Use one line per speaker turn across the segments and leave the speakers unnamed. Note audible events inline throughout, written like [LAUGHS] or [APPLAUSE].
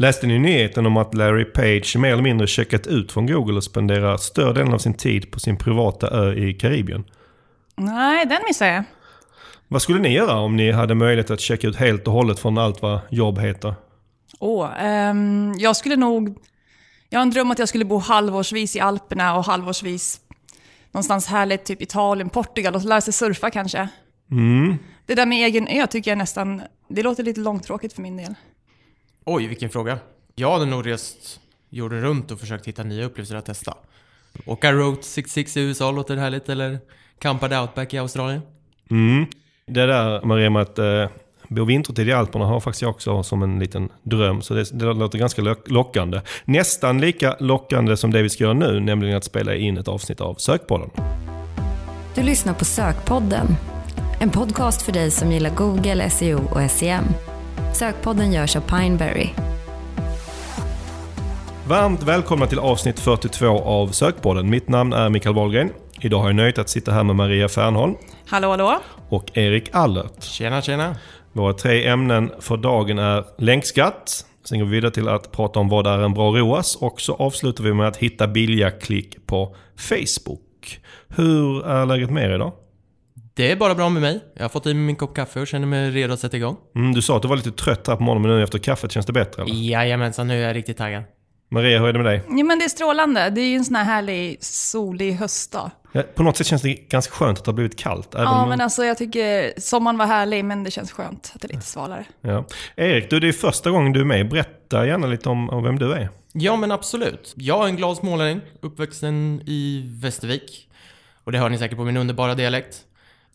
Läste ni nyheten om att Larry Page mer eller mindre checkat ut från Google och spenderar större delen av sin tid på sin privata ö i Karibien?
Nej, den missade jag.
Vad skulle ni göra om ni hade möjlighet att checka ut helt och hållet från allt vad jobb heter?
Åh, ehm, jag skulle nog... Jag har en dröm att jag skulle bo halvårsvis i Alperna och halvårsvis någonstans härligt, typ Italien, Portugal och lära sig surfa kanske.
Mm.
Det där med egen ö tycker jag nästan... Det låter lite långtråkigt för min del.
Oj, vilken fråga. Jag hade nog rest jorden runt och försökt hitta nya upplevelser att testa. Åka Route 66 i USA låter härligt, eller campade Outback i Australien.
Mm. Det där Maria med att eh, bo vintertid i Alperna har faktiskt jag också som en liten dröm. Så det, det låter ganska lock- lockande. Nästan lika lockande som det vi ska göra nu, nämligen att spela in ett avsnitt av Sökpodden.
Du lyssnar på Sökpodden. En podcast för dig som gillar Google, SEO och SEM. Sökpodden görs av Pineberry.
Varmt välkomna till avsnitt 42 av Sökpodden. Mitt namn är Mikael Wahlgren. Idag har jag nöjt att sitta här med Maria Fernholm
Hallå, hallå?
och Erik Allert.
Tjena, tjena.
Våra tre ämnen för dagen är länkskatt. Sen går vi vidare till att prata om vad är en bra ROAS och så avslutar vi med att hitta billiga klick på Facebook. Hur är läget med er idag?
Det är bara bra med mig. Jag har fått i mig min kopp kaffe och känner mig redo att sätta igång.
Mm, du sa att du var lite trött här på morgonen, men nu efter kaffet känns det bättre eller?
Jajamensan, nu är jag riktigt taggad.
Maria, hur är det med dig?
Ja, men det är strålande. Det är ju en sån här härlig solig höstdag.
Ja, på något sätt känns det ganska skönt att det har blivit kallt. Även
Ja,
om-
men alltså jag tycker sommaren var härlig, men det känns skönt att det är lite svalare.
ja. Erik, du, det är första gången du är med. Berätta gärna lite om, om vem du är.
Ja, men absolut. Jag är en glad smålänning, uppvuxen i Västervik. Och det hör ni säkert på min underbara dialekt.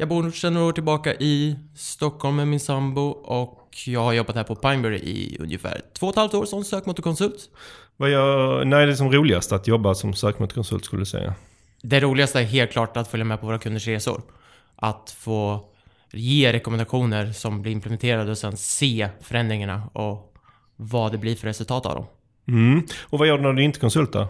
Jag bor sedan några år tillbaka i Stockholm med min sambo och jag har jobbat här på Pineberry i ungefär två och ett halvt år som sökmotorkonsult.
Vad gör, när är det som roligast att jobba som sökmotorkonsult skulle du säga?
Det roligaste är helt klart att följa med på våra kunders resor. Att få ge rekommendationer som blir implementerade och sen se förändringarna och vad det blir för resultat av dem.
Mm. Och vad gör du när du inte konsultar?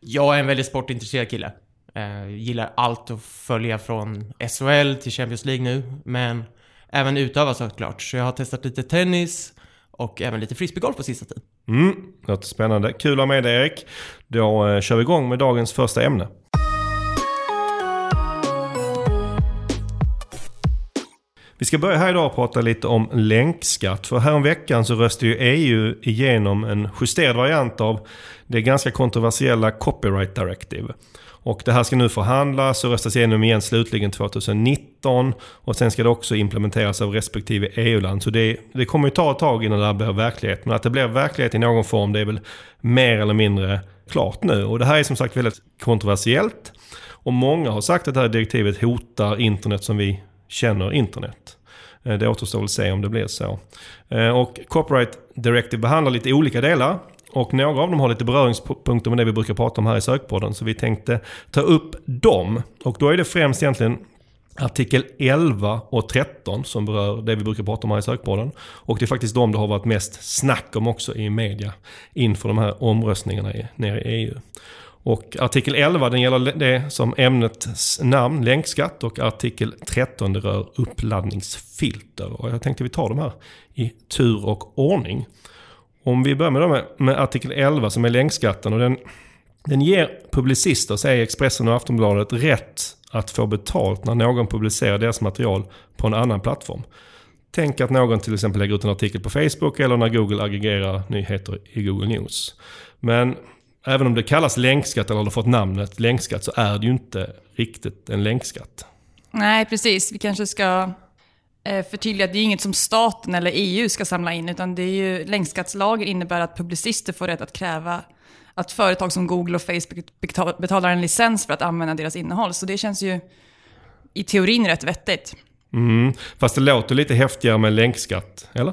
Jag är en väldigt sportintresserad kille. Eh, gillar allt att följa från SHL till Champions League nu, men även utöva såklart. Så jag har testat lite tennis och även lite frisbeegolf på sista tiden.
Mm, låter spännande. Kul att ha med dig Erik. Då eh, kör vi igång med dagens första ämne. Vi ska börja här idag och prata lite om länkskatt. För häromveckan så röstade ju EU igenom en justerad variant av det ganska kontroversiella Copyright Directive. Och det här ska nu förhandlas och röstas igenom igen slutligen 2019. Och sen ska det också implementeras av respektive EU-land. Så det, det kommer ju ta ett tag innan det här blir verklighet. Men att det blir verklighet i någon form det är väl mer eller mindre klart nu. Och det här är som sagt väldigt kontroversiellt. Och många har sagt att det här direktivet hotar internet som vi känner internet. Eh, det återstår väl att se om det blir så. Eh, och Copyright Directive behandlar lite olika delar. Och några av dem har lite beröringspunkter med det vi brukar prata om här i sökpodden. Så vi tänkte ta upp dem. Och då är det främst egentligen artikel 11 och 13 som berör det vi brukar prata om här i sökpodden. Och det är faktiskt de det har varit mest snack om också i media inför de här omröstningarna i, nere i EU. Och artikel 11 den gäller det som ämnets namn, länkskatt. Och artikel 13 det rör uppladdningsfilter. Och jag tänkte vi tar de här i tur och ordning. Om vi börjar med, då med, med artikel 11 som är länkskatten. Och den, den ger publicister, säger Expressen och Aftonbladet, rätt att få betalt när någon publicerar deras material på en annan plattform. Tänk att någon till exempel lägger ut en artikel på Facebook eller när Google aggregerar nyheter i Google News. Men även om det kallas länkskatt eller har fått namnet länkskatt så är det ju inte riktigt en länkskatt.
Nej, precis. Vi kanske ska förtydliga att det är inget som staten eller EU ska samla in, utan det är ju länkskattslagen innebär att publicister får rätt att kräva att företag som Google och Facebook betal- betalar en licens för att använda deras innehåll. Så det känns ju i teorin rätt vettigt.
Mm. Fast det låter lite häftigare med länkskatt, eller?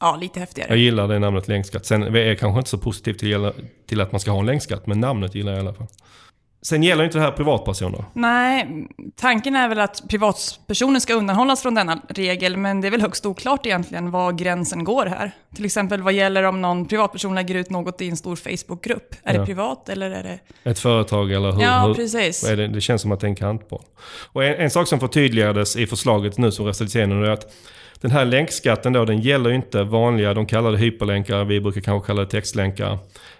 Ja, lite häftigare.
Jag gillar det namnet länkskatt. Sen är jag kanske inte så positiv till, till att man ska ha en länkskatt, men namnet gillar jag i alla fall. Sen gäller inte det här privatpersoner.
Nej, tanken är väl att privatpersoner ska undanhållas från denna regel, men det är väl högst oklart egentligen var gränsen går här. Till exempel vad gäller om någon privatperson lägger ut något i en stor Facebookgrupp. Är
Ja.
det privat eller är det...
Ett företag eller hur?
Ja,
hur
precis.
det? det känns som att det är en kantboll. Och en, en sak som förtydligades i förslaget nu som röstades igenom är att den här länkskatten då, den gäller ju inte vanliga, de kallar det hyperlänkar, vi brukar kanske kalla det textlänkar.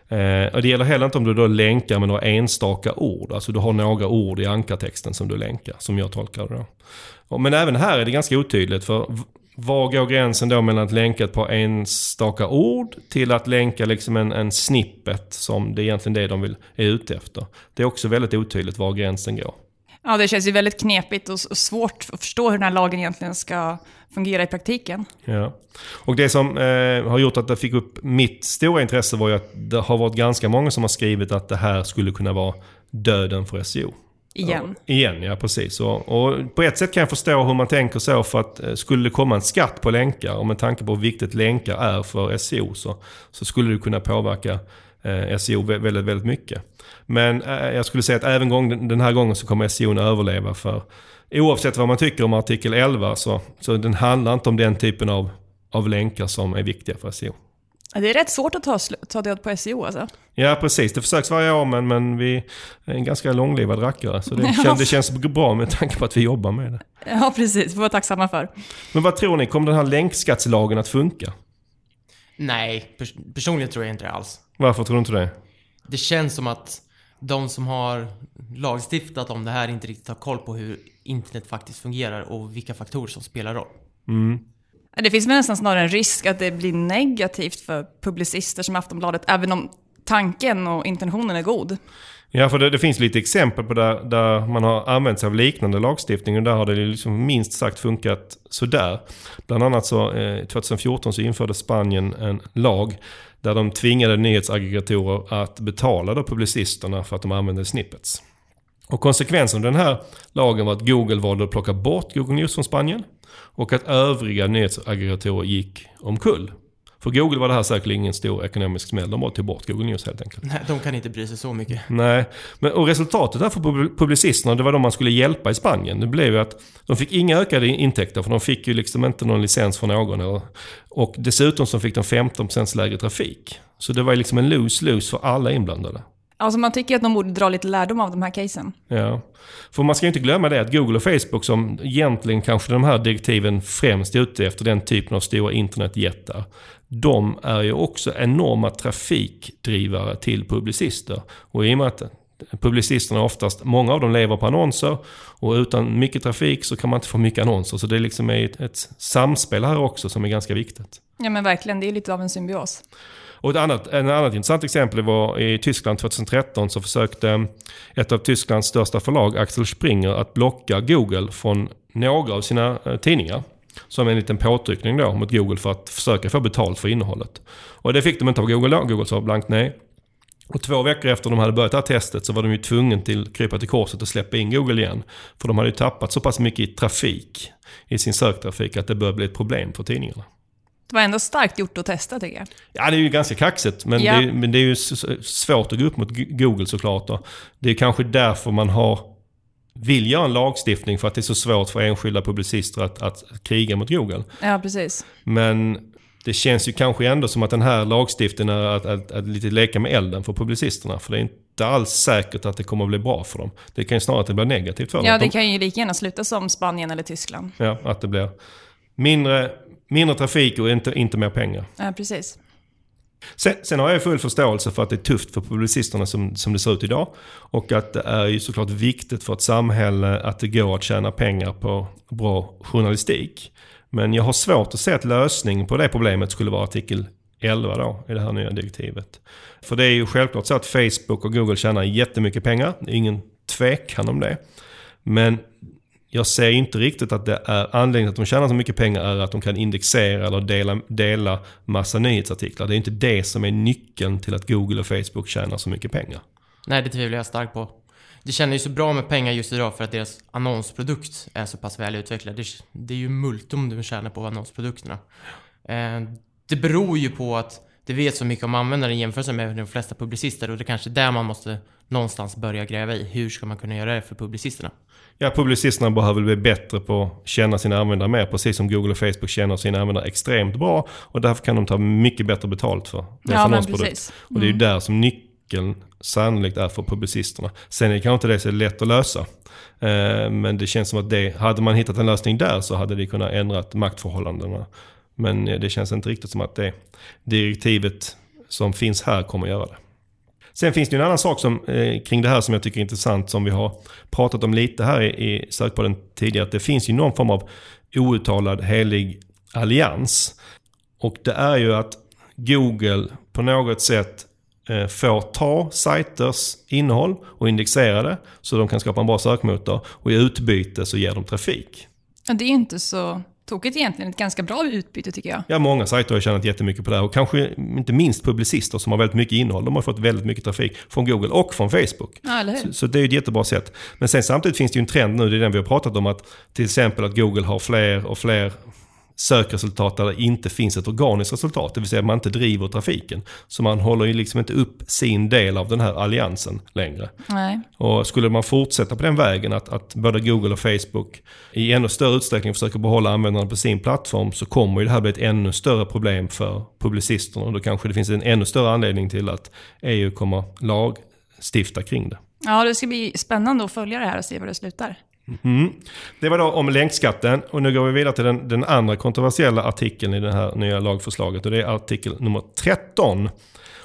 Eh, och det gäller heller inte om du då länkar med några enstaka ord. Alltså du har några ord i ankartexten som du länkar, som jag tolkar det då. Men även här är det ganska otydligt för var går gränsen då mellan att länka ett par enstaka ord till att länka liksom en, en snippet som det är egentligen det de vill, är ute efter. Det är också väldigt otydligt var gränsen går.
Ja, det känns ju väldigt knepigt och svårt att förstå hur den här lagen egentligen ska fungera i praktiken.
Ja. Och det som eh, har gjort att det fick upp mitt stora intresse var ju att det har varit ganska många som har skrivit att det här skulle kunna vara döden för SEO.
Igen.
Ja, igen, ja precis. Och, och, på ett sätt kan jag förstå hur man tänker så för att eh, skulle det komma en skatt på länkar och med tanke på hur viktigt länkar är för SEO så, så skulle det kunna påverka eh, SEO väldigt, väldigt mycket. Men eh, jag skulle säga att även gång, den här gången så kommer SEO att överleva för oavsett vad man tycker om artikel 11 så, så den handlar inte om den typen av, av länkar som är viktiga för SEO.
Det är rätt svårt att ta, ta död på SEO alltså.
Ja precis, det försöks varje år men, men vi är en ganska långlivad rackare. Så det, känns, det känns bra med tanke på att vi jobbar med det.
Ja precis, får vara tacksamma för.
Men vad tror ni, kommer den här länkskattslagen att funka?
Nej, pers personligen tror jag inte det alls.
Varför tror du inte det?
Det känns som att de som har lagstiftat om det här inte riktigt har koll på hur internet faktiskt fungerar och vilka faktorer som spelar roll.
Mm.
Det finns väl nästan snarare en risk att det blir negativt för publicister som Aftonbladet, även om tanken och intentionen är god.
Ja, för det, det, finns lite exempel på där, där man har använt sig av liknande lagstiftning och där har det liksom minst sagt funkat sådär. Bland annat så eh, 2014 så införde Spanien en lag där de tvingade nyhetsaggregatorer att betala då publicisterna för att de använde snippets. Och konsekvensen av den här lagen var att Google valde att plocka bort Google News från Spanien och att övriga nyhetsaggregatorer gick omkull. För Google var det här säkerligen ingen stor ekonomisk smäll. De bara tog bort Google News helt enkelt.
Nej, de kan inte bry sig så mycket.
Nej, men, och resultatet där för publicisterna, det var de man skulle hjälpa i Spanien. Det blev ju att de fick inga ökade intäkter för de fick ju liksom inte någon licens från någon. och dessutom så fick de 15% lägre trafik. Så det var ju liksom en lose-lose för alla inblandade.
Alltså man tycker att de borde dra lite lärdom av de här casen.
Ja. För man ska ju inte glömma det att Google och Facebook som egentligen kanske de här direktiven främst är ute efter den typen av stora internetjättar. De är ju också enorma trafikdrivare till publicister. Och i och med att publicisterna oftast, många av dem lever på annonser och utan mycket trafik så kan man inte få mycket annonser. Så det är liksom ett, ett samspel här också som är ganska viktigt.
Ja men verkligen, det är lite av en symbios.
Och ett annat, ett annat intressant exempel var i Tyskland 2013 så försökte ett av Tysklands största förlag, Axel Springer, att blocka Google från några av sina eh, tidningar. Som en liten påtryckning då mot Google för att försöka få betalt för innehållet. Och det fick de inte av Google då. Google sa blankt nej. Och två veckor efter de hade börjat det här testet så var de ju tvungna till krypa till korset och släppa in Google igen. För de hade ju tappat så pass mycket i trafik, i sin söktrafik, att det började bli ett problem för tidningarna.
Det var ändå starkt gjort att testa tycker jag.
Ja, det är ju ganska kaxigt. Men, ja. det, men det är ju svårt att gå upp mot Google såklart. Då. Det är kanske därför man har vill göra en lagstiftning för att det är så svårt för enskilda publicister att, att kriga mot Google.
Ja, precis.
Men det känns ju kanske ändå som att den här lagstiftningen är att, att, att lite leka med elden för publicisterna. För det är inte alls säkert att det kommer att bli bra för dem. Det kan ju snarare att det blir negativt för dem.
Ja, det kan ju lika gärna sluta som Spanien eller Tyskland.
Ja, att det blir mindre Mindre trafik och inte, inte mer pengar.
Ja, precis.
Sen, sen, har jag full förståelse för att det är tufft för publicisterna som, som det ser ut idag. Och att det är ju såklart viktigt för ett samhälle att det går att tjäna pengar på bra journalistik. Men jag har svårt att se att lösningen på det problemet skulle vara artikel 11 då, i det här nya direktivet. För det är ju självklart så att Facebook och Google tjänar jättemycket pengar. Det är ingen tvekan om det. Men jag ser inte riktigt att det är anledningen till att de tjänar så mycket pengar är att de kan indexera eller dela, dela massa nyhetsartiklar. Det är inte det som är nyckeln till att Google och Facebook tjänar så mycket pengar.
Nej, det tvivlar jag starkt på. Det tjänar ju så bra med pengar just idag för att deras annonsprodukt är så pass väl utvecklad. Det, det är ju multum du tjänar på annonsprodukterna. Eh, det beror ju på att det vet så mycket om användaren i jämförelse med de flesta publicister och det är kanske där man måste någonstans börja gräva i. Hur ska man kunna göra det för publicisterna?
Ja, publicisterna behöver bli bättre på att känna sina användare mer. Precis som Google och Facebook känner sina användare extremt bra. Och därför kan de ta mycket bättre betalt för deras
ja,
annonsprodukt. Och det är ju mm. där som artikeln sannolikt är för publicisterna. Sen är det kanske inte det så lätt att lösa. Eh, men det känns som att det, hade man hittat en lösning där så hade det kunnat ändra maktförhållandena. Men eh, det känns inte riktigt som att det direktivet som finns här kommer att göra det. Sen finns det en annan sak som, eh, kring det här som jag tycker är intressant som vi har pratat om lite här i, i sökpodden tidigare. Att det finns ju någon form av outtalad helig allians. Och det är ju att Google på något sätt eh, får ta sajters innehåll och indexera det så de kan skapa en bra sökmotor. Och i utbyte så ger de trafik.
Ja, det är ju inte så tokigt egentligen. Ett ganska bra utbyte tycker jag.
Ja, många sajter har tjänat jättemycket på det här. Och kanske inte minst publicister som har väldigt mycket innehåll. De har fått väldigt mycket trafik från Google och från Facebook.
Ja?
Så, så det är ett jättebra sätt. Men sen samtidigt finns det ju en trend nu, det är den vi har pratat om, att till exempel att Google har fler och fler sökresultat där det inte finns ett organiskt resultat. Det vill säga man inte driver trafiken. Så man håller ju liksom inte upp sin del av den här alliansen längre.
Nej.
Och skulle man fortsätta på den vägen att, att både Google och Facebook i ännu större utsträckning försöker behålla användarna på sin plattform så kommer ju det här bli ett ännu större problem för publicisterna. Och då kanske det finns en ännu större anledning till att EU kommer lagstifta kring det.
Ja, det ska bli spännande att följa det här och se var det slutar.
Mm. Det var då om länkskatten och nu går vi vidare till den, den andra kontroversiella artikeln i det här nya lagförslaget och det är artikel nummer 13.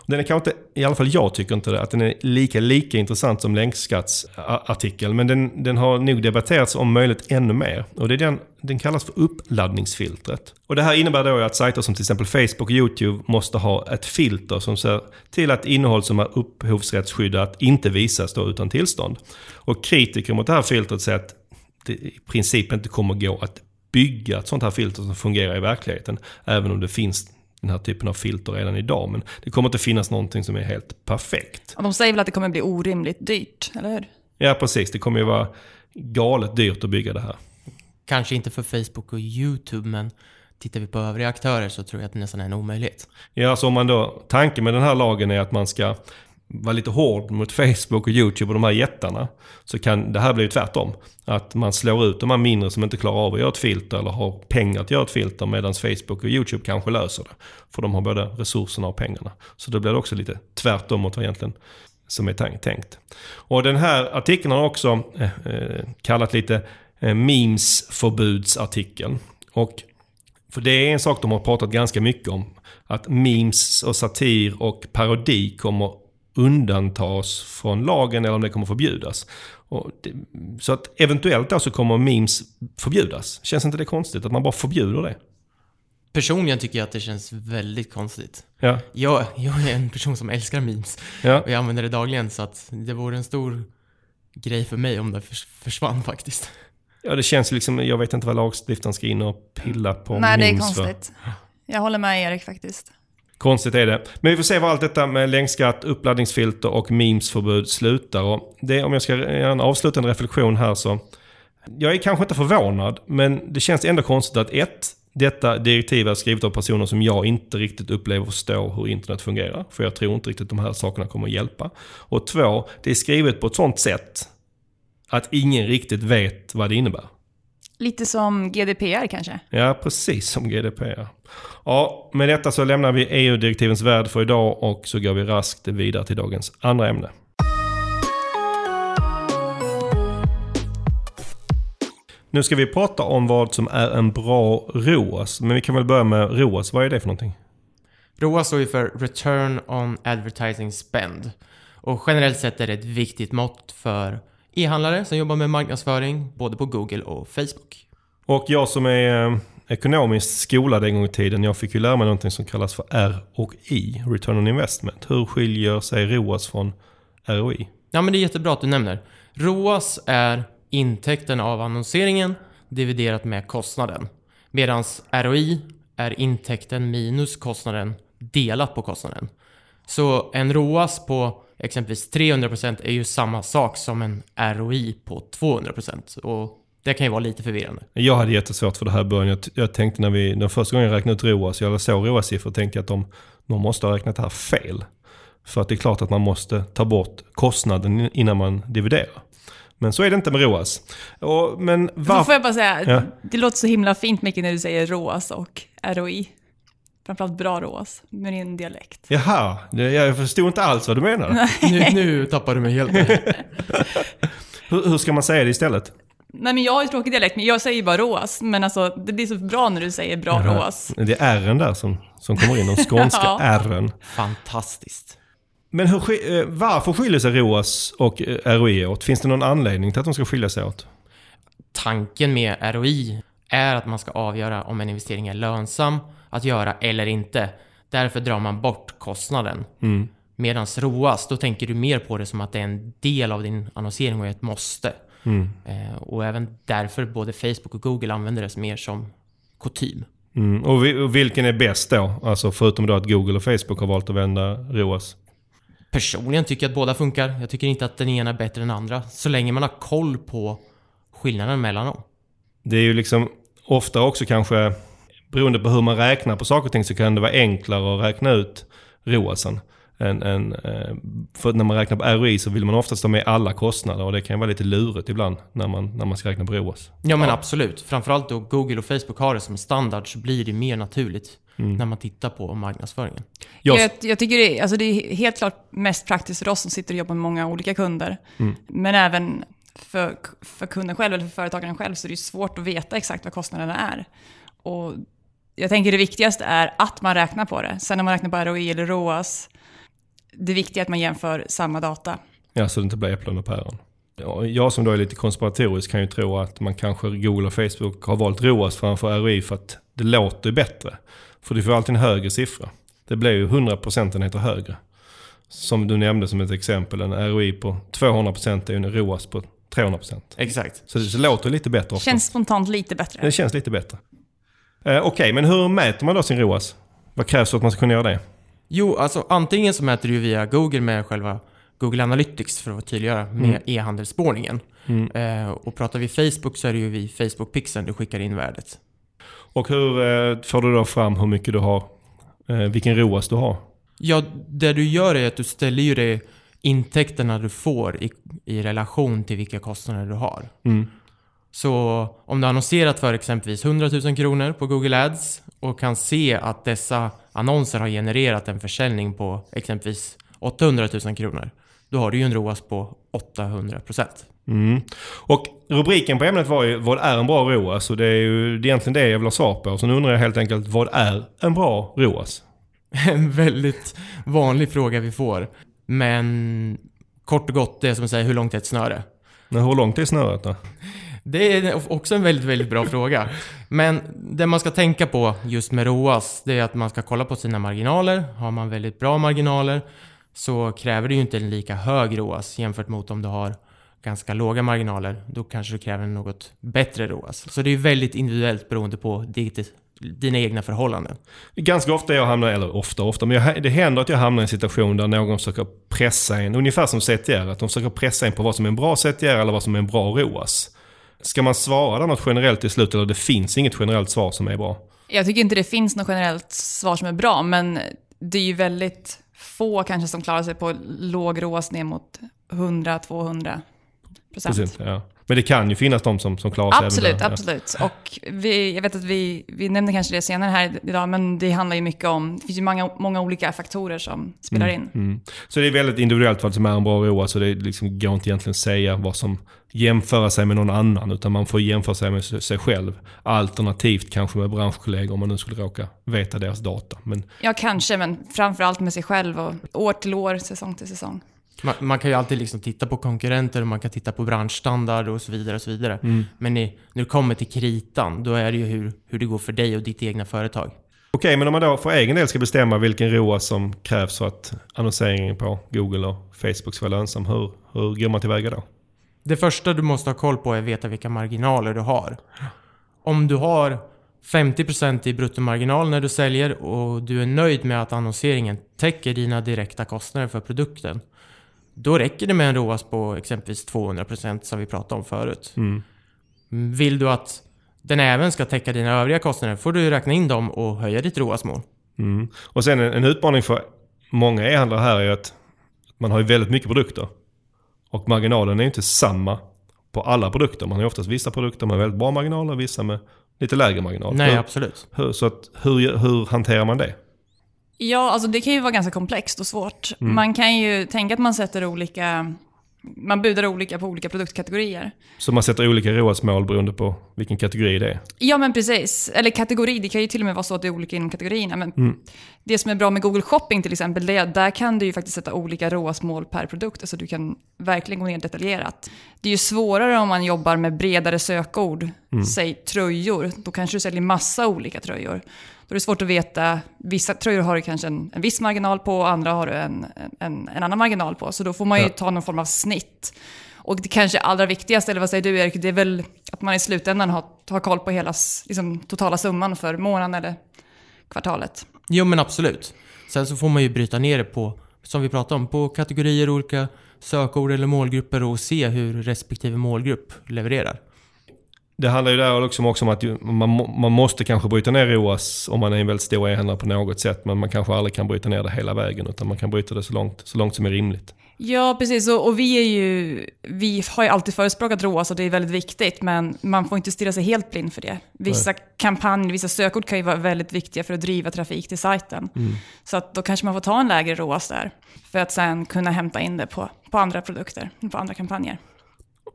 Den är kanske inte, i alla fall jag tycker inte det, att den är lika, lika intressant som länkskattsartikeln. Men den, den har nog debatterats om möjligt ännu mer. Och det är den, den kallas för uppladdningsfiltret. Och det här innebär då att sajter som till exempel Facebook och YouTube måste ha ett filter som ser till att innehåll som är upphovsrättsskyddat inte visas då utan tillstånd. Och kritiker mot det här filtret säger att det i princip inte kommer gå att bygga ett sånt här filter som fungerar i verkligheten. Även om det finns den här typen av filter redan idag. Men det kommer inte finnas någonting som är helt perfekt.
Och de säger väl att det kommer bli orimligt dyrt, eller hur?
Ja, precis. Det kommer ju vara galet dyrt att bygga det här.
Kanske inte för Facebook och YouTube, men tittar vi på övriga aktörer så tror jag att det nästan är en omöjlighet.
Ja, så om man då, tanken med den här lagen är att man ska vara lite hård mot Facebook och YouTube och de här jättarna. Så kan det här bli tvärtom. Att man slår ut de här mindre som inte klarar av att göra ett filter eller har pengar att göra ett filter medan Facebook och YouTube kanske löser det. För de har både resurserna och pengarna. Så då blir det också lite tvärtom mot vad egentligen som är tänkt. Och den här artikeln har också eh, eh, kallat lite eh, memesförbudsartikeln. Och för det är en sak de har pratat ganska mycket om. Att memes och satir och parodi kommer undantas från lagen eller om det kommer förbjudas. Det, så att eventuellt då så kommer memes förbjudas. Känns inte det konstigt att man bara förbjuder det?
Personligen tycker jag att det känns väldigt konstigt.
Ja.
Jag, jag är en person som älskar memes.
Ja.
Och jag använder det dagligen så att det vore en stor grej för mig om det försvann faktiskt.
Ja, det känns liksom, jag vet inte vad lagstiftaren ska in och pilla på
Nej,
memes
det är konstigt. För. Jag håller med Erik faktiskt.
Konstigt är det. Men vi får se var allt detta med länkskatt, uppladdningsfilter och memesförbud slutar. Och det, om jag ska göra en avslutande reflektion här så. Jag är kanske inte förvånad, men det känns ändå konstigt att ett, detta direktiv är skrivet av personer som jag inte riktigt upplever förstår hur internet fungerar. För jag tror inte riktigt de här sakerna kommer att hjälpa. Och två, det är skrivet på ett sånt sätt att ingen riktigt vet vad det innebär.
Lite som GDPR kanske?
Ja, precis som GDPR. Ja, med detta så lämnar vi EU-direktivens värld för idag och så går vi raskt vidare till dagens andra ämne. Nu ska vi prata om vad som är en bra ROAS. Men vi kan väl börja med ROAS. Vad är det för någonting?
ROAS står ju för Return on Advertising Spend. Och generellt sett är det ett viktigt mått för e-handlare som jobbar med marknadsföring både på Google och Facebook.
Och jag som är eh, ekonomiskt skolad en gång i tiden, jag fick ju lära mig någonting som kallas för R och I, Return on Investment. Hur skiljer sig ROAS från ROI?
Ja men det är jättebra att du nämner. ROAS är intäkten av annonseringen dividerat med kostnaden. Medan ROI är intäkten minus kostnaden delat på kostnaden. Så en ROAS på exempelvis 300% är ju samma sak som en ROI på 200%. Och det kan ju vara lite förvirrande.
Jag hade jättesvårt för det här i början. Jag, jag tänkte när vi, den första gången jag räknade ut ROAS, jag såg ROAS-siffror, tänkte jag att de, de måste ha räknat det här fel. För att det är klart att man måste ta bort kostnaden innan man dividerar. Men så är det inte med ROAS. Och, men
var... Får jag bara säga, ja. det låter så himla fint mycket när du säger ROAS och ROI. Framförallt bra ROAS, med din dialekt.
Jaha, jag förstod inte alls vad du menade.
Nu, nu tappar du mig helt. [LAUGHS]
Hur, hur ska man säga det istället?
Nej men jag har ju tråkig dialekt, men jag säger bara ROAS. Men alltså, det blir så bra när du säger bra ROAS.
Det är R'n där som, som kommer in, de skånska [LAUGHS]
Ja.
R'n.
Fantastiskt.
Men hur, eh, varför skiljer sig ROAS och eh, ROI åt? Finns det någon anledning till att de ska skilja sig åt?
Tanken med ROI är att man ska avgöra om en investering är lönsam att göra eller inte. Därför drar man bort kostnaden.
Mm.
Medan ROAS, då tänker du mer på det som att det är en del av din annonsering och ett måste.
Mm.
Eh, och även därför både Facebook och Google använder det mer som kutym.
Mm. Och, vi, och vilken är bäst då? Alltså förutom då att Google och Facebook har valt att vända ROAS.
Personligen tycker jag att båda funkar. Jag tycker inte att den ena är bättre än den andra. Så länge man har koll på skillnaden mellan dem.
Det är ju liksom ofta också kanske, beroende på hur man räknar på saker och ting, så kan det vara enklare att räkna ut ROASen. Än, än, eh, för när man räknar på ROI så vill man oftast ha med alla kostnader och det kan vara lite lurigt ibland när man, när man ska räkna på ROAS.
Ja men absolut. Framförallt då Google och Facebook har det som standard så blir det mer naturligt när man tittar på marknadsföringen.
Jag-
Jag, tycker det är, alltså det är helt klart mest praktiskt för oss som sitter och jobbar med många olika kunder. Men även för, för kunden själv, eller för företagaren själv, så är det svårt att veta exakt vad kostnaderna är. Och jag tänker det viktigaste är att man räknar på det. Sen när man räknar på ROI eller ROAS, det viktiga är att man jämför samma data.
Ja, så det inte blir äpplen och päron. Ja, Jag som då är lite konspiratorisk kan ju tro att man kanske, Google och Facebook har valt ROAS framför ROI för att det låter bättre. För du får alltid en högre siffra. Det blir ju 100 procentenheter högre. Som du nämnde som ett exempel, en ROI på 200% är ju en ROAS på 300%.
Exakt.
Så det låter lite bättre ofta.
Känns spontant lite bättre.
Det känns lite bättre. Eh, Okej, men hur mäter man då sin ROAS? Vad krävs för att man ska kunna göra det?
Jo, alltså antingen så mäter du via Google med själva Google Analytics för att tydliggöra med e-handelsspårningen. Eh, och pratar vi Facebook så är det ju vid Facebook-pixeln du skickar in värdet.
Och hur eh, får du då fram hur mycket du har? Eh, vilken ROAS du har?
Ja, det du gör är att du ställer ju det intäkterna du får i, i relation till vilka kostnader du har.
Mm.
Så om du har annonserat för exempelvis 100 000 kronor på Google Ads och kan se att dessa annonser har genererat en försäljning på exempelvis 800 000 kronor. Då har du ju en ROAS på 800%.
Mm. Och rubriken på ämnet var ju vad är en bra ROAS? Och det är ju det är egentligen det jag vill ha svar på. Så nu undrar jag helt enkelt vad är en bra ROAS?
En väldigt vanlig fråga vi får. Men kort och gott, det är som att säga hur långt är ett snöre?
Men hur långt är snöret då?
Det är också en väldigt, väldigt bra fråga. Men det man ska tänka på just med ROAS, det är att man ska kolla på sina marginaler. Har man väldigt bra marginaler så kräver det ju inte en lika hög ROAS jämfört mot om du har ganska låga marginaler. Då kanske du kräver en något bättre ROAS. Så det är väldigt individuellt beroende på ditt, dina egna förhållanden.
Ganska ofta jag hamnar, eller ofta ofta, men jag, det händer att jag hamnar i en situation där någon försöker pressa en, ungefär som CTR, att de försöker pressa en på vad som är en bra CTR eller vad som är en bra ROAS. Ska man svara där något generellt i slutet eller det finns inget generellt svar som är bra?
Jag tycker inte det finns något generellt svar som är bra, men det är ju väldigt få kanske som klarar sig på låg ROAS ner mot 100-200 procent.
Ja. Men det kan ju finnas de som, som klarar sig
Absolut,
där.
absolut. Och vi, jag vet att vi, vi nämnde kanske det senare här idag, men det handlar ju mycket om, det finns ju många, många olika faktorer som spelar in.
Mm. Så det är väldigt individuellt vad som är en bra ROAS. Så det liksom går inte egentligen att säga vad som jämföra sig med någon annan. Utan man får jämföra sig med sig själv. Alternativt kanske med branschkollegor om man nu skulle råka veta deras data. Men
Ja, kanske, men framförallt med sig själv och år till år, säsong till säsong.
Man, man kan ju alltid liksom titta på konkurrenter och man kan titta på branschstandard och så vidare. och så vidare. Men i, när det kommer till kritan, då är det ju hur, hur det går för dig och ditt egna företag.
Okej, men om man då för egen del ska bestämma vilken ROAS som krävs för att annonseringen på Google och Facebook ska vara lönsam. Hur, hur går man tillväga då?
Det första du måste ha koll på är att veta vilka marginaler du har. Om du har 50% i bruttomarginal när du säljer och du är nöjd med att annonseringen täcker dina direkta kostnader för produkten. Då räcker det med en ROAS på exempelvis 200% som vi pratade om förut. Vill du att den även ska täcka dina övriga kostnader får du räkna in dem och höja ditt ROAS-mål.
Mm. Och sen en, en utmaning för många e-handlare här är att man har ju väldigt mycket produkter. Och marginalen är ju inte samma på alla produkter. Man har ju oftast vissa produkter med väldigt bra marginaler, vissa med lite lägre marginal.
Nej,
hur,
absolut.
hur, så att, hur, hur hanterar man det?
Ja, alltså det kan ju vara ganska komplext och svårt.
Mm.
Man kan ju tänka att man sätter olika... Man budar olika på olika produktkategorier.
Så man sätter olika ROAS-mål beroende på vilken kategori det är.
Ja, men precis. Eller kategori, det kan ju till och med vara så att det är olika inom kategorierna. Men
Mm.
det som är bra med Google Shopping till exempel, det är att där kan du ju faktiskt sätta olika ROAS-mål per produkt. Alltså du kan verkligen gå ner detaljerat. Det är ju svårare om man jobbar med bredare sökord,
Mm.
säg tröjor. Då kanske du säljer massa olika tröjor. Då är det svårt att veta, vissa tröjor har du kanske en, en viss marginal på och andra har du en, en, en annan marginal på. Så då får man ju
Ja.
ta någon form av snitt. Och det kanske allra viktigaste, eller vad säger du Erik, det är väl att man i slutändan har, har koll på hela liksom, totala summan för månaden eller kvartalet.
Jo, men absolut. Sen så får man ju bryta ner det på, som vi pratade om, på kategorier, olika sökord eller målgrupper och se hur respektive målgrupp levererar.
Det handlar ju där också om, också om att man, man måste kanske bryta ner ROAS om man är en väldigt stor e-handlare på något sätt. Men man kanske aldrig kan bryta ner det hela vägen utan man kan bryta det så långt, så långt som är rimligt.
Ja, precis. Och, och vi, är ju, vi har ju alltid förespråkat ROAS och det är väldigt viktigt, men man får inte stirra sig helt blind för det. Vissa kampanjer, vissa sökord kan ju vara väldigt viktiga för att driva trafik till sajten. Så att då kanske man får ta en lägre ROAS där, för att sen kunna hämta in det på, på andra produkter, på andra kampanjer.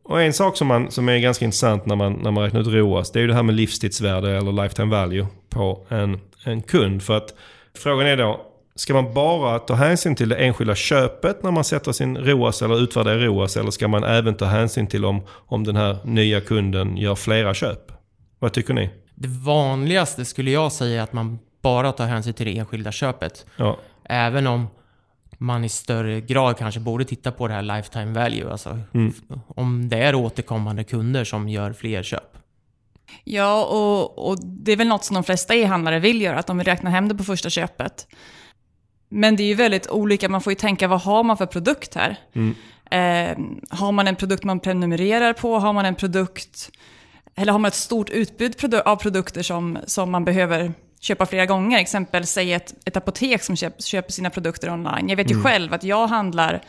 Och en sak som, man, som är ganska intressant när man, när man räknar ut ROAS, det är ju det här med livstidsvärde eller lifetime value på en, en kund. För att frågan är då, ska man bara ta hänsyn till det enskilda köpet när man sätter sin ROAS eller utvärderar ROAS? Eller ska man även ta hänsyn till om, om den här nya kunden gör flera köp? Vad tycker ni?
Det vanligaste skulle jag säga är att man bara tar hänsyn till det enskilda köpet.
Ja,
Även om man i större grad kanske borde titta på det här lifetime value. Alltså
Mm.
om det är återkommande kunder som gör fler köp.
Ja, och, och det är väl något som de flesta e-handlare vill göra, att de vill räkna hem det på första köpet. Men det är ju väldigt olika, man får ju tänka vad har man för produkt här? Eh, har man en produkt man prenumererar på? Har man en produkt, eller har man ett stort utbud av produkter som, som man behöver köpa flera gånger? Exempel, säg ett, ett apotek som köp, köper sina produkter online. Jag vet ju själv att jag handlar,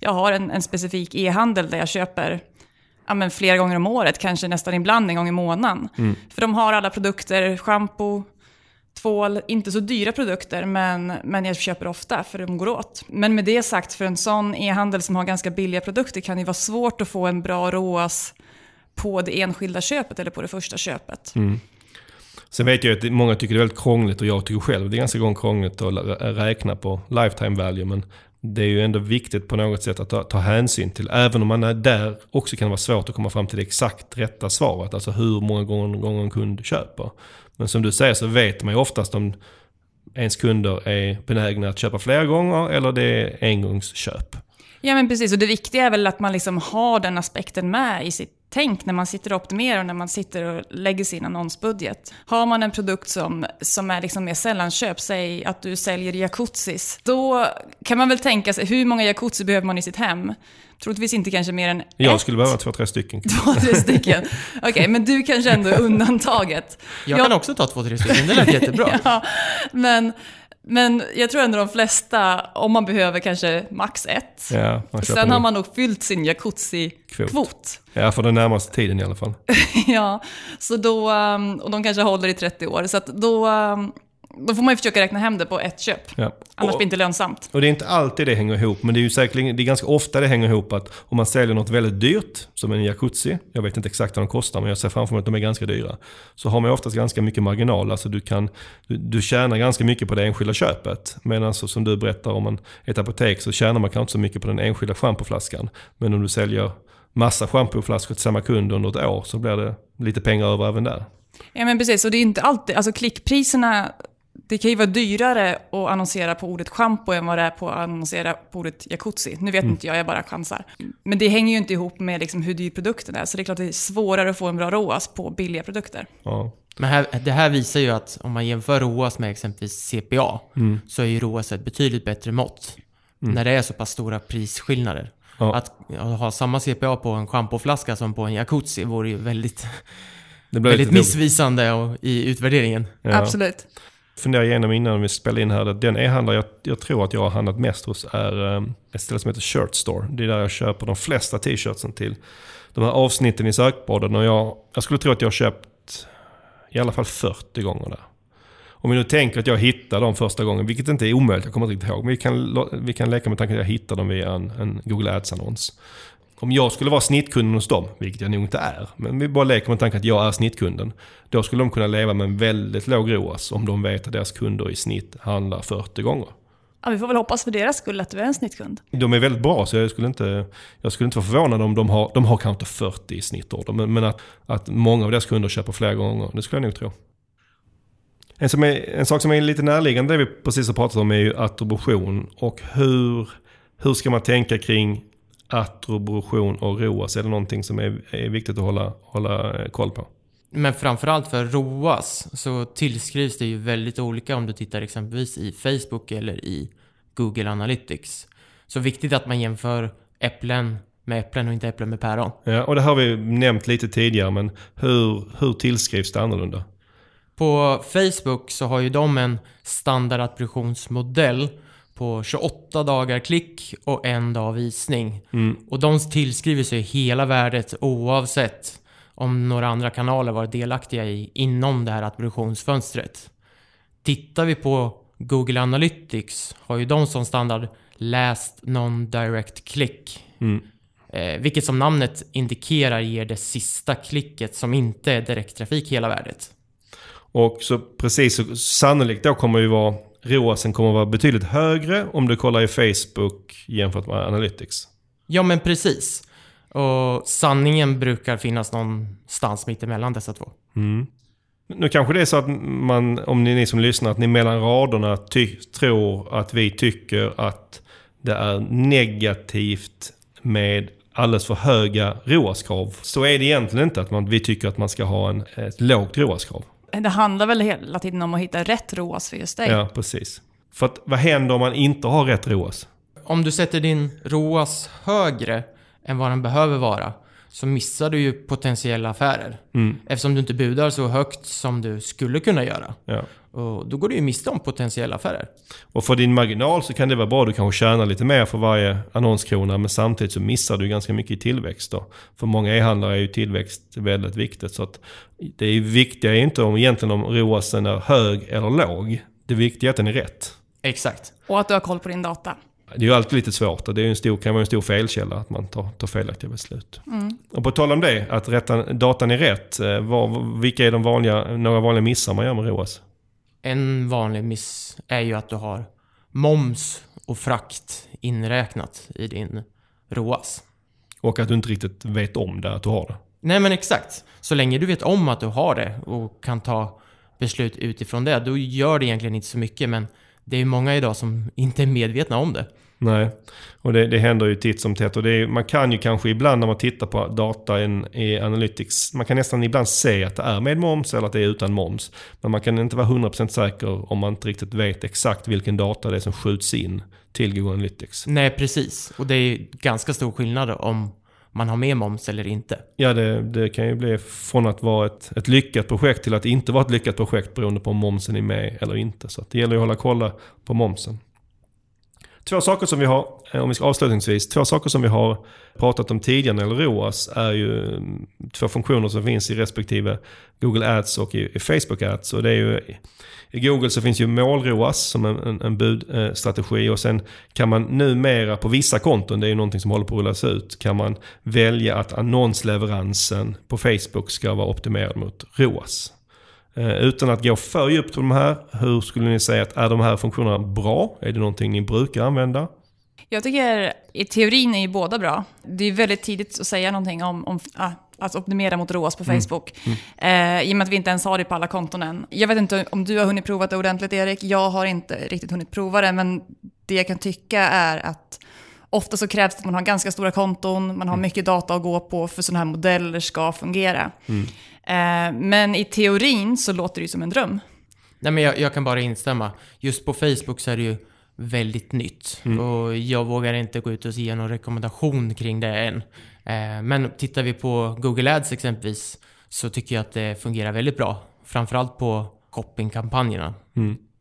jag har en, en specifik e-handel där jag köper ja, men flera gånger om året, kanske nästan ibland en gång i månaden. För de har alla produkter, shampoo, tvål, inte så dyra produkter, men, men jag köper ofta för de går åt. Men med det sagt, för en sån e-handel som har ganska billiga produkter kan det vara svårt att få en bra ROAS på det enskilda köpet eller på det första köpet.
Sen vet jag att många tycker det är väldigt krångligt och jag tycker själv det är ganska gång krångligt att äh, räkna på lifetime value. Men det är ju ändå viktigt på något sätt att ta, ta hänsyn till. Även om man är där också kan det vara svårt att komma fram till det exakt rätta svaret. Alltså hur många gånger, gånger en kund köper. Men som du säger så vet man ju oftast om ens kunder är benägna att köpa flera gånger eller det är engångsköp.
Ja men precis, och det viktiga är väl att man liksom har den aspekten med i sitt tänk när man sitter och optimerar och när man sitter och lägger sin annonsbudget. Har man en produkt som, som är liksom mer sällanköp, säg att du säljer jacuzzis, då kan man väl tänka sig hur många jacuzzi behöver man i sitt hem? Troligtvis inte kanske mer än
Jag
ett,
skulle behöva två, tre stycken. [LAUGHS]
två, tre stycken. Okej, men du kanske ändå är undantaget.
Jag
Ja.
kan också ta två, tre stycken. Det lät jättebra. [LAUGHS]
Ja, men, men jag tror ändå de flesta, om man behöver kanske max ett.
Ja,
Sen har man nog fyllt sin jacuzzi-kvot.
Ja, för den närmaste tiden i alla fall. [LAUGHS]
ja, så då, um, och de kanske håller i 30 år. Så då, um, då får man ju försöka räkna hem det på ett köp.
Ja.
Annars
Och-
blir det inte lönsamt.
Och det är inte alltid det hänger ihop, men det är ju säkerligen, det är ganska ofta det hänger ihop att om man säljer något väldigt dyrt, som en jacuzzi, jag vet inte exakt vad de kostar, men jag ser framför mig att de är ganska dyra. Så har man oftast ganska mycket marginal, alltså du kan, du, du tjänar ganska mycket på det enskilda köpet. Medan så som du berättar om man, ett apotek så tjänar man kanske inte så mycket på den enskilda schampoflaskan. Men om du säljer massa schampoflaskor till samma kund under ett år så blir det lite pengar över även där.
Ja men precis, och det är inte alltid, alltså klickpriserna, det kan ju vara dyrare att annonsera på ordet shampoo än vad det är på att annonsera på ordet jacuzzi. Nu vet inte jag, jag bara chansar. Men det hänger ju inte ihop med liksom hur dyr produkten är, så det är klart det är svårare att få en bra ROAS på billiga produkter.
Ja.
Men här, det här visar ju att om man jämför ROAS med exempelvis CPA så är ju ROAS ett betydligt bättre mått. När det är så pass stora prisskillnader.
Ja.
Att ha samma CPA på en schampoflaska som på en jacuzzi vore ju väldigt, väldigt missvisande och, i utvärderingen.
Ja.
Absolut.
Funderade igenom innan vi spelade in här. att Den e-handlare jag, jag tror att jag har handlat mest hos är eh, ett ställe som heter Shirt Store. Det är där jag köper de flesta t-shirtsen till de här avsnitten i sökborden. Och jag, jag skulle tro att jag har köpt i alla fall 40 gånger där. Om vi nu tänker att jag hittar dem första gången, vilket inte är omöjligt, jag kommer inte riktigt ihåg. Men vi kan, vi kan leka med tanken att jag hittar dem via en, en Google Ads-annons. Om jag skulle vara snittkunden hos dem, vilket jag nog inte är, men vi bara leker med tanken att jag är snittkunden. Då skulle de kunna leva med en väldigt låg ROAS om de vet att deras kunder i snitt handlar 40 gånger.
Ja, vi får väl hoppas för deras skull att du är en snittkund.
De är väldigt bra så jag skulle inte, jag skulle inte vara förvånad om de har, de har kanske inte 40 i snittorder. Men, men att, att många av deras kunder köper flera gånger, det skulle jag nog tro. En, som är, en sak som är lite närliggande, det vi precis har pratat om, är ju attribution. Och hur, hur ska man tänka kring attribution och ROAS? Är det någonting som är, är viktigt att hålla, hålla eh, koll på?
Men framförallt för ROAS så tillskrivs det ju väldigt olika om du tittar exempelvis i Facebook eller i Google Analytics. Så viktigt att man jämför äpplen med äpplen och inte äpplen med päron.
Ja, och det har vi nämnt lite tidigare, men hur, hur tillskrivs det annorlunda?
På Facebook så har ju de en standardattributionsmodell på 28 dagar klick och en dag visning.
Mm.
Och de tillskriver sig hela värdet oavsett om några andra kanaler varit delaktiga i inom det här attributionsfönstret. Tittar vi på Google Analytics har ju de som standard Last Non-Direct Click.
Mm.
Eh, vilket som namnet indikerar ger det sista klicket som inte är direkttrafik hela värdet.
Och så precis, så sannolikt då kommer ju vara ROASen kommer att vara betydligt högre om du kollar i Facebook jämfört med Analytics.
Ja men precis. Och sanningen brukar finnas någonstans mitt emellan dessa två.
Mm. Nu kanske det är så att man, om ni, ni som lyssnar, att ni mellan raderna tror att vi tycker att det är negativt med alldeles för höga ROAS-krav. Så är det egentligen inte att man, vi tycker att man ska ha en, ett lågt ROAS-krav.
Det handlar väl hela tiden om att hitta rätt ROAS för just dig.
Ja, precis. För att, vad händer om man inte har rätt ROAS?
Om du sätter din ROAS högre än vad den behöver vara så missar du ju potentiella affärer.
Mm.
Eftersom du inte budar så högt som du skulle kunna göra.
Ja.
Och då går du ju miste om potentiella affärer.
Och för din marginal så kan det vara bra. Du kanske tjänar lite mer för varje annonskrona. Men samtidigt så missar du ganska mycket i tillväxt. Då. För många e-handlare är ju tillväxt väldigt viktigt. Så att det är viktiga är inte om, egentligen om ROASen är hög eller låg. Det viktiga är att den är rätt.
Exakt.
Och att du har koll på din data.
Det är ju alltid lite svårt. och Det är en stor, kan vara en stor felkälla att man tar, tar felaktiga beslut. Och på tal om det, att rätta, datan är rätt. eh, Vad, vilka är de vanliga, några vanliga missar man gör med ROAS?
En vanlig miss är ju att du har moms och frakt inräknat i din ROAS.
Och att du inte riktigt vet om det, att du har det.
Nej men exakt. Så länge du vet om att du har det och kan ta beslut utifrån det, då gör det egentligen inte så mycket. Men det är ju många idag som inte är medvetna om det.
Nej, och det, det händer ju titt som tätt. Och är, man kan ju kanske ibland när man tittar på data i Analytics, man kan nästan ibland se att det är med moms eller att det är utan moms. Men man kan inte vara 100% säker om man inte riktigt vet exakt vilken data det är som skjuts in till Google Analytics.
Nej, precis. Och det är ganska stor skillnad om man har med moms eller inte.
Ja, det, det kan ju bli från att vara ett, ett lyckat projekt till att inte vara ett lyckat projekt beroende på om momsen är med eller inte. Så det gäller ju att hålla kolla på momsen. Två saker som vi har, eh, om vi ska avslutningsvis, två saker som vi har pratat om tidigare när det gäller ROAS är ju mm, två funktioner som finns i respektive Google Ads och i, i Facebook Ads. Och det är ju, I Google så finns ju mål-ROAS som en, en, en budstrategi och sen kan man numera på vissa konton, det är ju någonting som håller på att rullas ut, kan man välja att annonsleveransen på Facebook ska vara optimerad mot ROAS. Eh, Utan att gå för djupt på de här, hur skulle ni säga att är de här funktionerna bra? Är det någonting ni brukar använda?
Jag tycker i teorin är ju båda bra. Det är väldigt tidigt att säga någonting om, om ah, att optimera mot ROAS på Facebook. Eh, I och med att vi inte ens har det på alla konton än. Jag vet inte om du har hunnit prova det ordentligt Erik. Jag har inte riktigt hunnit prova det. Men det jag kan tycka är att ofta så krävs det att man har ganska stora konton. Man har mycket data att gå på för sådana här modeller ska fungera. Eh, men i teorin så låter det ju som en dröm.
Nej men jag, jag kan bara instämma. Just på Facebook så är det ju väldigt nytt. Och jag vågar inte gå ut och ge någon rekommendation kring det än. Eh, men tittar vi på Google Ads exempelvis så tycker jag att det fungerar väldigt bra. Framförallt på shoppingkampanjerna.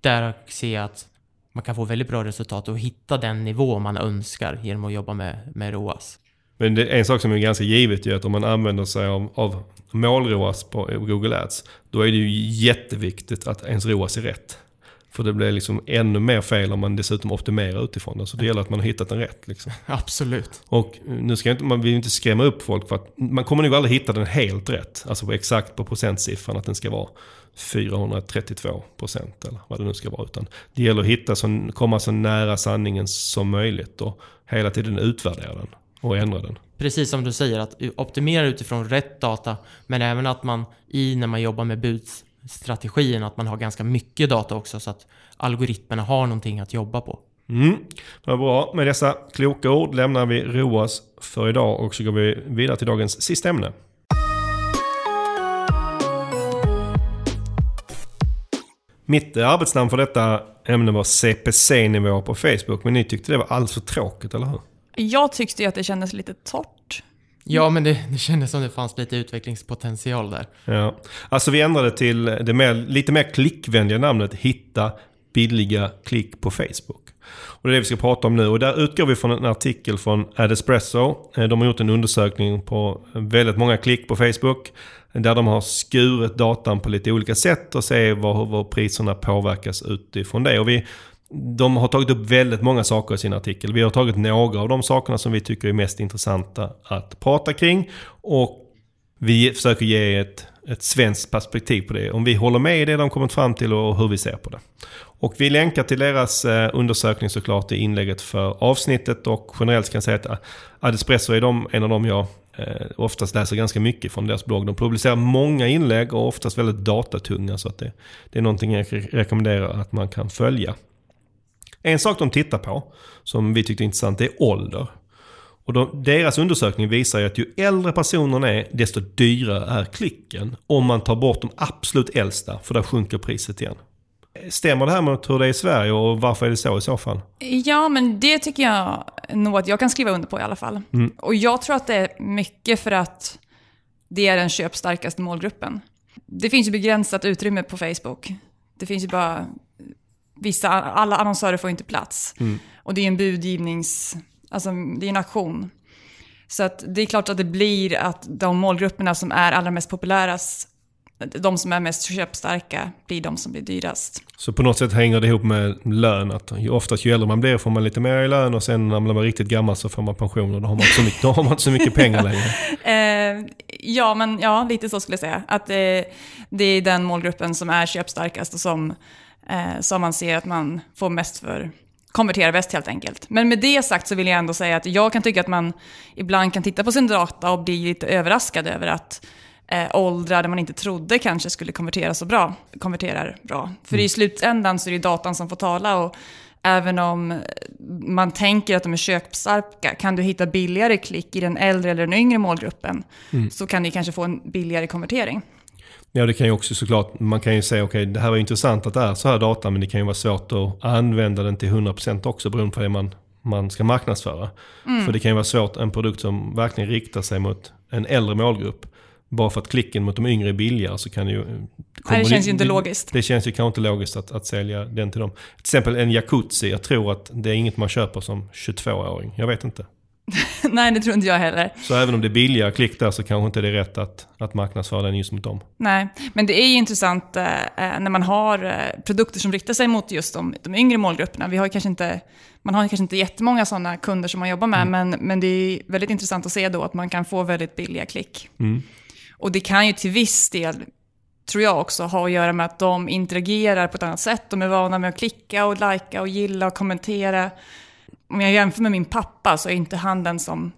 Där ser jag att man kan få väldigt bra resultat och hitta den nivå man önskar genom att jobba med, med ROAS.
Men det är en sak som är ganska givet ju att om man använder sig av, av mål-ROAS på Google Ads, då är det ju jätteviktigt att ens ROAS är rätt. För det blir liksom ännu mer fel om man dessutom optimerar utifrån det. Så det gäller att man har hittat den rätt. Liksom. [LAUGHS]
Absolut.
Och nu ska inte, man vill inte skrämma upp folk för att man kommer nog aldrig hitta den helt rätt. Alltså exakt på procentsiffran att den ska vara 432 procent eller vad det nu ska vara. Utan det gäller att hitta så, komma så nära sanningen som möjligt och hela tiden utvärdera den och ändra den.
Precis som du säger, att optimera utifrån rätt data, men även att man i när man jobbar med budstrategin, att man har ganska mycket data också så att algoritmerna har någonting att jobba på.
Mm, vad bra. Med dessa kloka ord lämnar vi ROAS för idag och så går vi vidare till dagens sista ämne. Mitt arbetsnamn för detta ämne var CPC-nivå på Facebook, men ni tyckte det var alldeles för tråkigt, eller hur?
Jag tyckte ju att det kändes lite torrt.
Ja, men det, det kändes som det fanns lite utvecklingspotential där.
Ja. Alltså vi ändrade till det mer, lite mer klickvänliga namnet Hitta billiga klick på Facebook. Och det är det vi ska prata om nu. Och där utgår vi från en artikel från Adespresso. Eh, de har gjort en undersökning på väldigt många klick på Facebook. Där de har skurit datan på lite olika sätt och se var priserna påverkas utifrån det. Och vi, de har tagit upp väldigt många saker i sin artikel. Vi har tagit några av de sakerna som vi tycker är mest intressanta att prata kring. Och vi försöker ge ett, ett svenskt perspektiv på det. Om vi håller med i det de kommit fram till och hur vi ser på det. Och vi länkar till deras eh, undersökning såklart i inlägget för avsnittet. Och generellt kan jag säga att eh, Adespresso är de, en av dem jag eh, oftast läser ganska mycket från deras blogg. De publicerar många inlägg och oftast väldigt datatunga. Så att det, det är någonting jag rekommenderar att man kan följa. En sak de tittar på, som vi tyckte är intressant, det är ålder. Och de, deras undersökning visar ju att ju äldre personerna är, desto dyrare är klicken. Om man tar bort de absolut äldsta, för där sjunker priset igen. Stämmer det här med hur det är i Sverige och varför är det så i så fall?
Ja, men det tycker jag nog att jag kan skriva under på i alla fall. Mm. Och jag tror att det är mycket för att det är den köpstarkaste målgruppen. Det finns ju begränsat utrymme på Facebook. Det finns ju bara vissa, alla annonsörer får inte plats. Mm. Och det är en budgivnings, alltså det är en auktion. Så att det är klart att det blir att de målgrupperna som är allra mest populära, de som är mest köpstarka, blir de som blir dyrast.
Så på något sätt hänger det ihop med lön? Att oftast ju äldre man blir får man lite mer i lön och sen när man blir riktigt gammal så får man pension och då har man inte så mycket, [LAUGHS] då har man inte så mycket pengar längre. [LAUGHS]
eh, ja, men ja, lite så skulle jag säga. Att eh, det är den målgruppen som är köpstarkast och som eh, som man ser att man får mest för konverterar bäst helt enkelt. Men med det sagt så vill jag ändå säga att jag kan tycka att man ibland kan titta på sin data och bli lite överraskad över att eh, åldrar där man inte trodde kanske skulle konvertera så bra, konverterar bra. För mm. i slutändan så är det datan som får tala och även om man tänker att de är köpstarka, kan du hitta billigare klick i den äldre eller den yngre målgruppen mm. så kan du kanske få en billigare konvertering.
Ja, det kan ju också såklart, man kan ju säga okej, okay, det här var intressant att det är så här data, men det kan ju vara svårt att använda den till 100% också beroende på det man, man ska marknadsföra. Mm. För det kan ju vara svårt, en produkt som verkligen riktar sig mot en äldre målgrupp, bara för att klicken mot de yngre är billigare så kan det ju...
Nej, det känns ju inte logiskt.
Det känns ju kanske inte logiskt att, att sälja den till dem. Till exempel en jacuzzi, jag tror att det är inget man köper som 22-åring. Jag vet inte. [LAUGHS]
Nej, det tror inte jag heller.
Så även om det är billigare klick där så kanske inte det är rätt att, att marknadsföra den just mot dem.
Nej, men det är ju intressant eh, eh, när man har eh, produkter som riktar sig mot just de, de yngre målgrupperna. Vi har kanske inte, man har kanske inte jättemånga sådana kunder som man jobbar med, mm. men, men det är väldigt intressant att se då att man kan få väldigt billiga klick. Mm. Och det kan ju till viss del tror jag också, ha att göra med att de interagerar på ett annat sätt. De är vana med att klicka och likea och gilla och kommentera om jag jämför med min pappa så är inte han den som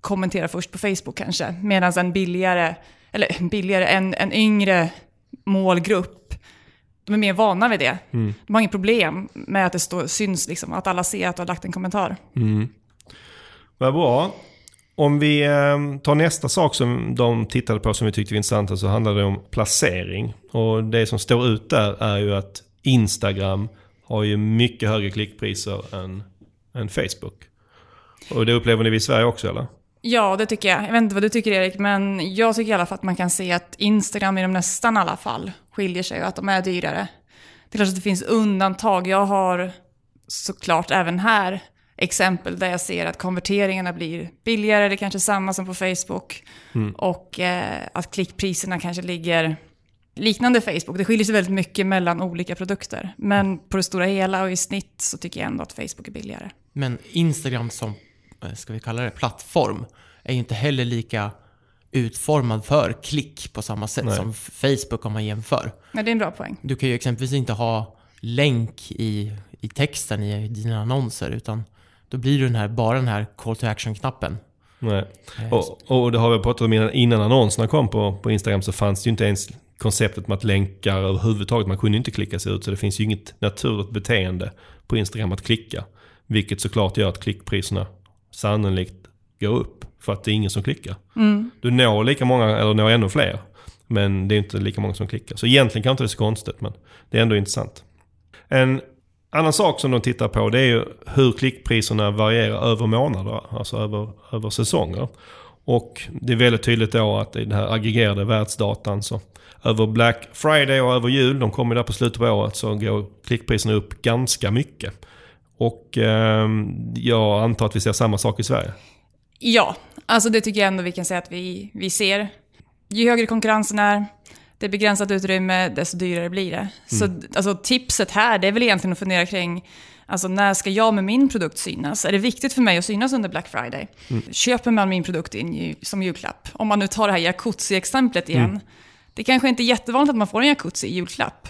kommenterar först på Facebook kanske. Medan en billigare, eller billigare, en, en yngre målgrupp, de är mer vana vid det. Mm. De har inget problem med att det står, syns, liksom, att alla ser att du har lagt en kommentar.
Mm. Vad bra. Om vi eh, tar nästa sak som de tittade på som vi tyckte var intressant så handlar det om placering. Och det som står ut där är ju att Instagram har ju mycket högre klickpriser än än Facebook. Och det upplever ni i Sverige också eller?
Ja, det tycker jag. Jag vet inte vad du tycker Erik, men jag tycker i alla fall att man kan se att Instagram i de nästan alla fall skiljer sig och att de är dyrare. Det är klart att det finns undantag. Jag har såklart även här exempel där jag ser att konverteringarna blir billigare, det är kanske samma som på Facebook. Och eh, att klickpriserna kanske ligger liknande Facebook. Det skiljer sig väldigt mycket mellan olika produkter. Men på det stora hela och i snitt så tycker jag ändå att Facebook är billigare.
Men Instagram som, eh, ska vi kalla det, plattform är ju inte heller lika utformad för klick på samma sätt
Nej.
som Facebook om man jämför.
Men det är en bra poäng.
Du kan ju exempelvis inte ha länk i, i texten i dina annonser utan då blir det den här, bara den här call to action-knappen.
Nej.
Eh,
Och, och det har vi pratat om innan, innan annonserna kom på, på Instagram så fanns det ju inte ens konceptet med att länkar överhuvudtaget. Man kunde inte klicka sig ut så det finns ju inget naturligt beteende på Instagram att klicka. Vilket såklart gör att klickpriserna sannolikt går upp. För att det är ingen som klickar. Du når lika många, eller når ännu fler. Men det är inte lika många som klickar. Så egentligen kan inte det vara så konstigt men det är ändå intressant. En annan sak som de tittar på det är ju hur klickpriserna varierar över månader, alltså över, över säsonger. Och det är väldigt tydligt då att i den här aggregerade världsdatan så över Black Friday och över jul, de kommer där på slutet på året, så går klickpriserna upp ganska mycket. Och eh, jag antar att vi ser samma sak i Sverige.
Ja, alltså det tycker jag ändå vi kan säga att vi, vi ser. Ju högre konkurrensen är, det är begränsat utrymme, desto dyrare blir det. Så alltså, tipset här, det är väl egentligen att fundera kring Alltså när ska jag med min produkt synas? Är det viktigt för mig att synas under Black Friday? Köper man min produkt in som julklapp? Om man nu tar det här jacuzzi-exemplet igen. Det kanske inte är jättevanligt att man får en jacuzzi i julklapp.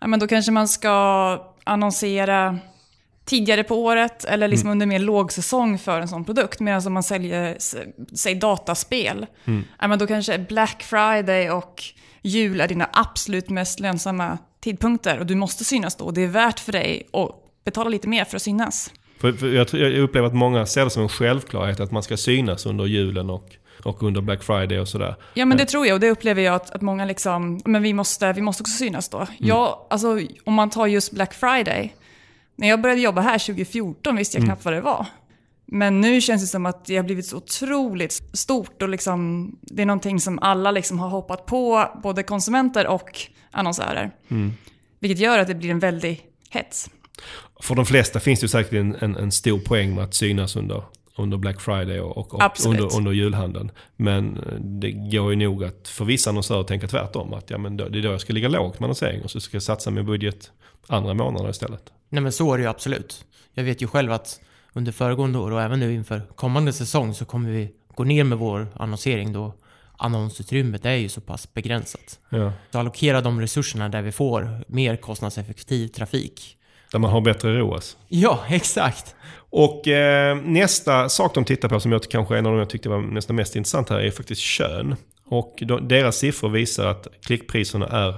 Ja, men då kanske man ska annonsera tidigare på året eller liksom under mer lågsäsong för en sån produkt. Medan om man säljer, säg dataspel, ja, men då kanske Black Friday och jul är dina absolut mest lönsamma tidpunkter och du måste synas då. Det är värt för dig att betala lite mer för att synas.
För, för jag, jag upplever att många ser det som en självklarhet att man ska synas under julen och, och under Black Friday och sådär.
Ja men det tror jag och det upplever jag att, att många liksom, men vi måste, vi måste också synas då. Jag, alltså, om man tar just Black Friday, när jag började jobba här 2014 visste jag knappt vad det var. Men nu känns det som att det har blivit så otroligt stort och liksom, det är någonting som alla liksom har hoppat på, både konsumenter och annonsörer. Vilket gör att det blir en väldig hets.
För de flesta finns det säkert en, en, en stor poäng med att synas under, under Black Friday och, och under, under julhandeln. Men eh, det går ju nog att för vissa annonsörer tänka tvärtom. Att ja, men det är då jag ska ligga lågt med annonsering och så ska jag satsa min budget andra månader istället.
Nej men så är det ju absolut. Jag vet ju själv att under föregående år och även nu inför kommande säsong så kommer vi gå ner med vår annonsering då annonsutrymmet är ju så pass begränsat.
Ja.
Så allokera de resurserna där vi får mer kostnadseffektiv trafik.
Där man har bättre ROAS.
Ja, exakt.
Och eh, nästa sak de tittar på som jag kanske är en av de jag tyckte var nästan mest intressant här är faktiskt kön. Och de, deras siffror visar att klickpriserna är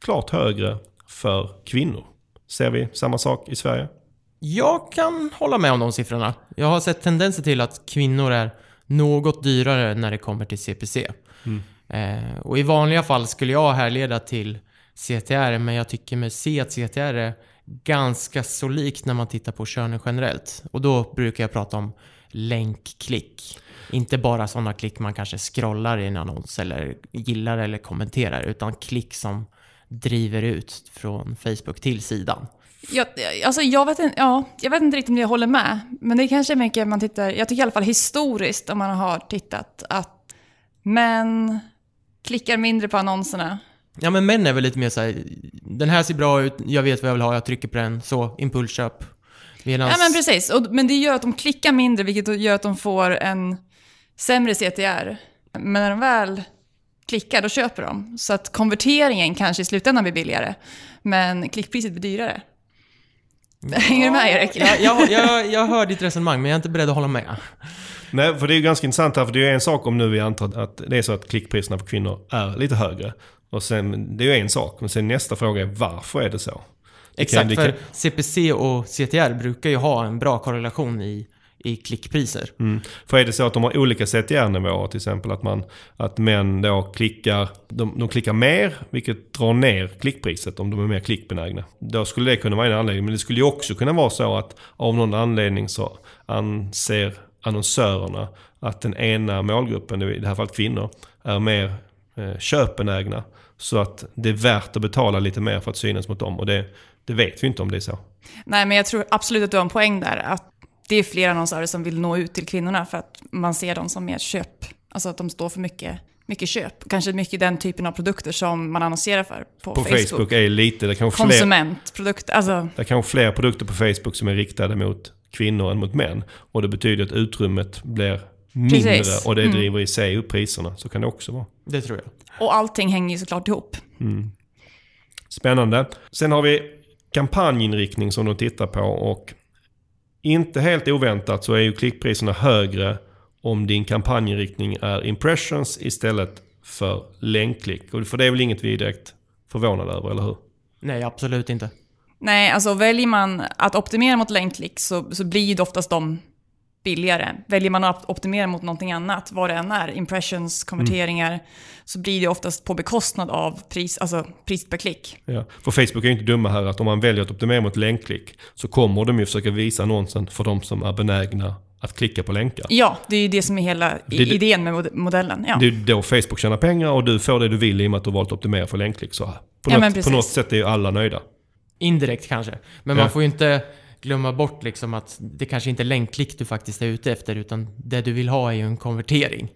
klart högre för kvinnor. Ser vi samma sak i Sverige?
Jag kan hålla med om de siffrorna. Jag har sett tendenser till att kvinnor är något dyrare när det kommer till CPC. Eh, och i vanliga fall skulle jag härleda till CTR, men jag tycker mig se att CTR är ganska så likt när man tittar på könen generellt. Och då brukar jag prata om länkklick. Inte bara sådana klick man kanske scrollar i en annons eller gillar eller kommenterar, utan klick som driver ut från Facebook till sidan.
Jag, alltså jag, vet inte, ja, jag vet inte riktigt om jag håller med. Men det kanske är mycket man tittar, jag tycker i alla fall historiskt om man har tittat att män klickar mindre på annonserna.
Ja men män är väl lite mer såhär, den här ser bra ut, jag vet vad jag vill ha, jag trycker på den, så, impulsköp. Medans,
Ja men precis, och, men det gör att de klickar mindre vilket gör att de får en sämre CTR. Men när de väl klickar då köper de. Så att konverteringen kanske i slutändan blir billigare. Men klickpriset blir dyrare. [LAUGHS] Hänger du med Erik?
Ja, jag, jag, jag hör ditt resonemang, men jag är inte beredd att hålla med.
Nej, för det är ju ganska intressant här, för det är ju en sak om nu vi antar att det är så att klickpriserna för kvinnor är lite högre. Och sen, det är ju en sak, men sen nästa fråga är varför är det så? Det kan-
Exakt,
det
för
kan-
CPC och CTR brukar ju ha en bra korrelation i, i klickpriser.
Mm. För är det så att de har olika CTR-nivåer till exempel, att, man, att män då klickar, de, de klickar mer, vilket drar ner klickpriset om de är mer klickbenägna. Då skulle det kunna vara en anledning, men det skulle ju också kunna vara så att av någon anledning så anser annonsörerna att den ena målgruppen, i det här fallet kvinnor, är mer eh, köpbenägna. Så att det är värt att betala lite mer för att synas mot dem. Och det, det vet vi inte om det är så.
Nej, men jag tror absolut att du har en poäng där. Att det är fler annonsörer som vill nå ut till kvinnorna för att man ser dem som mer köp. Alltså att de står för mycket, mycket köp. Kanske mycket den typen av produkter som man annonserar för på,
På Facebook,
Facebook.
är lite, det kanske fler,
Konsumentprodukter, alltså
det är kanske fler produkter på Facebook som är riktade mot kvinnor än mot män. Och det betyder att utrymmet blir mindre
Precis.
och det
Mm.
driver i sig upp priserna. Så kan det också vara.
Det tror jag.
Och allting hänger ju såklart ihop.
Spännande. Sen har vi kampanjinriktning som de tittar på och inte helt oväntat så är ju klickpriserna högre om din kampanjinriktning är impressions istället för länkklick. Och för det är väl inget vi är direkt förvånade över, eller hur?
Nej, absolut inte.
Nej, alltså väljer man att optimera mot länkklick så, så blir ju oftast de billigare. Väljer man att optimera mot någonting annat, vad det än är, impressions, konverteringar, så blir det oftast på bekostnad av pris, alltså pris per klick.
Ja. För Facebook är ju inte dumma här att om man väljer att optimera mot länkklick så kommer de ju försöka visa annonsen för de som är benägna att klicka på länkar.
Ja, det är ju det som är hela
Det-
idén med mod- modellen. Ja.
Det är då Facebook tjänar pengar och du får det du vill i och med att du har valt att optimera för länkklick. Så på,
Ja,
något, på något sätt är ju alla nöjda.
Indirekt kanske. Men
Ja.
man får ju inte glömma bort liksom att det kanske inte är länkklick du faktiskt är ute efter, utan det du vill ha är ju en konvertering.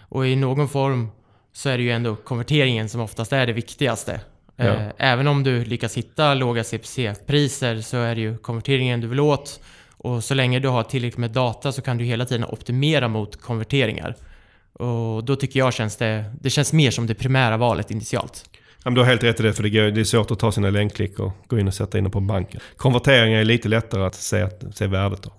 Och i någon form så är det ju ändå konverteringen som oftast är det viktigaste.
Ja.
Eh, Även om du lyckas hitta låga CPC-priser så är det ju konverteringen du vill åt. Och så länge du har tillräckligt med data så kan du hela tiden optimera mot konverteringar. Och då tycker jag känns det, det känns mer som det primära valet initialt.
Ja, men du har helt rätt i det, för det, går, det är svårt att ta sina länkklick och gå in och sätta in dem på banken. Konverteringar är lite lättare att se, att, se värdet av.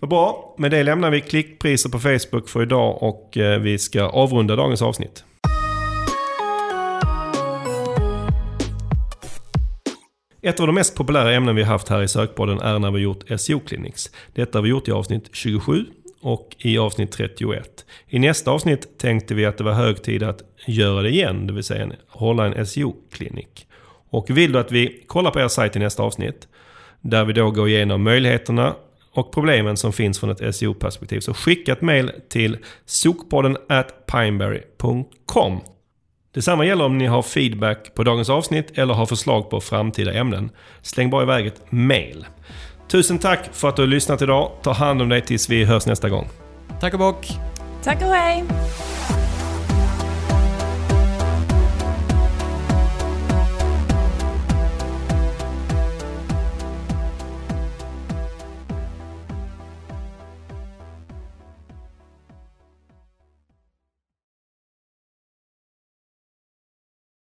Vad bra, med det lämnar vi klickpriser på Facebook för idag och eh, vi ska avrunda dagens avsnitt. Ett av de mest populära ämnen vi haft här i sökpodden är när vi gjort SEO Clinics. Detta har vi gjort i avsnitt 27 och i avsnitt 31. I nästa avsnitt tänkte vi att det var hög tid att göra det igen, det vill säga en- hålla en SEO-klinik. Och vill du att vi kollar på er sajt i nästa avsnitt, där vi då går igenom möjligheterna och problemen som finns från ett SEO-perspektiv, så skicka ett mail till sokpodden at pineberry.com. Detsamma gäller om ni har feedback på dagens avsnitt eller har förslag på framtida ämnen. Släng bara iväg ett mail. Tusen tack för att du har lyssnat idag. Ta hand om dig tills vi hörs nästa gång.
Tack och bock!
Tack och hej!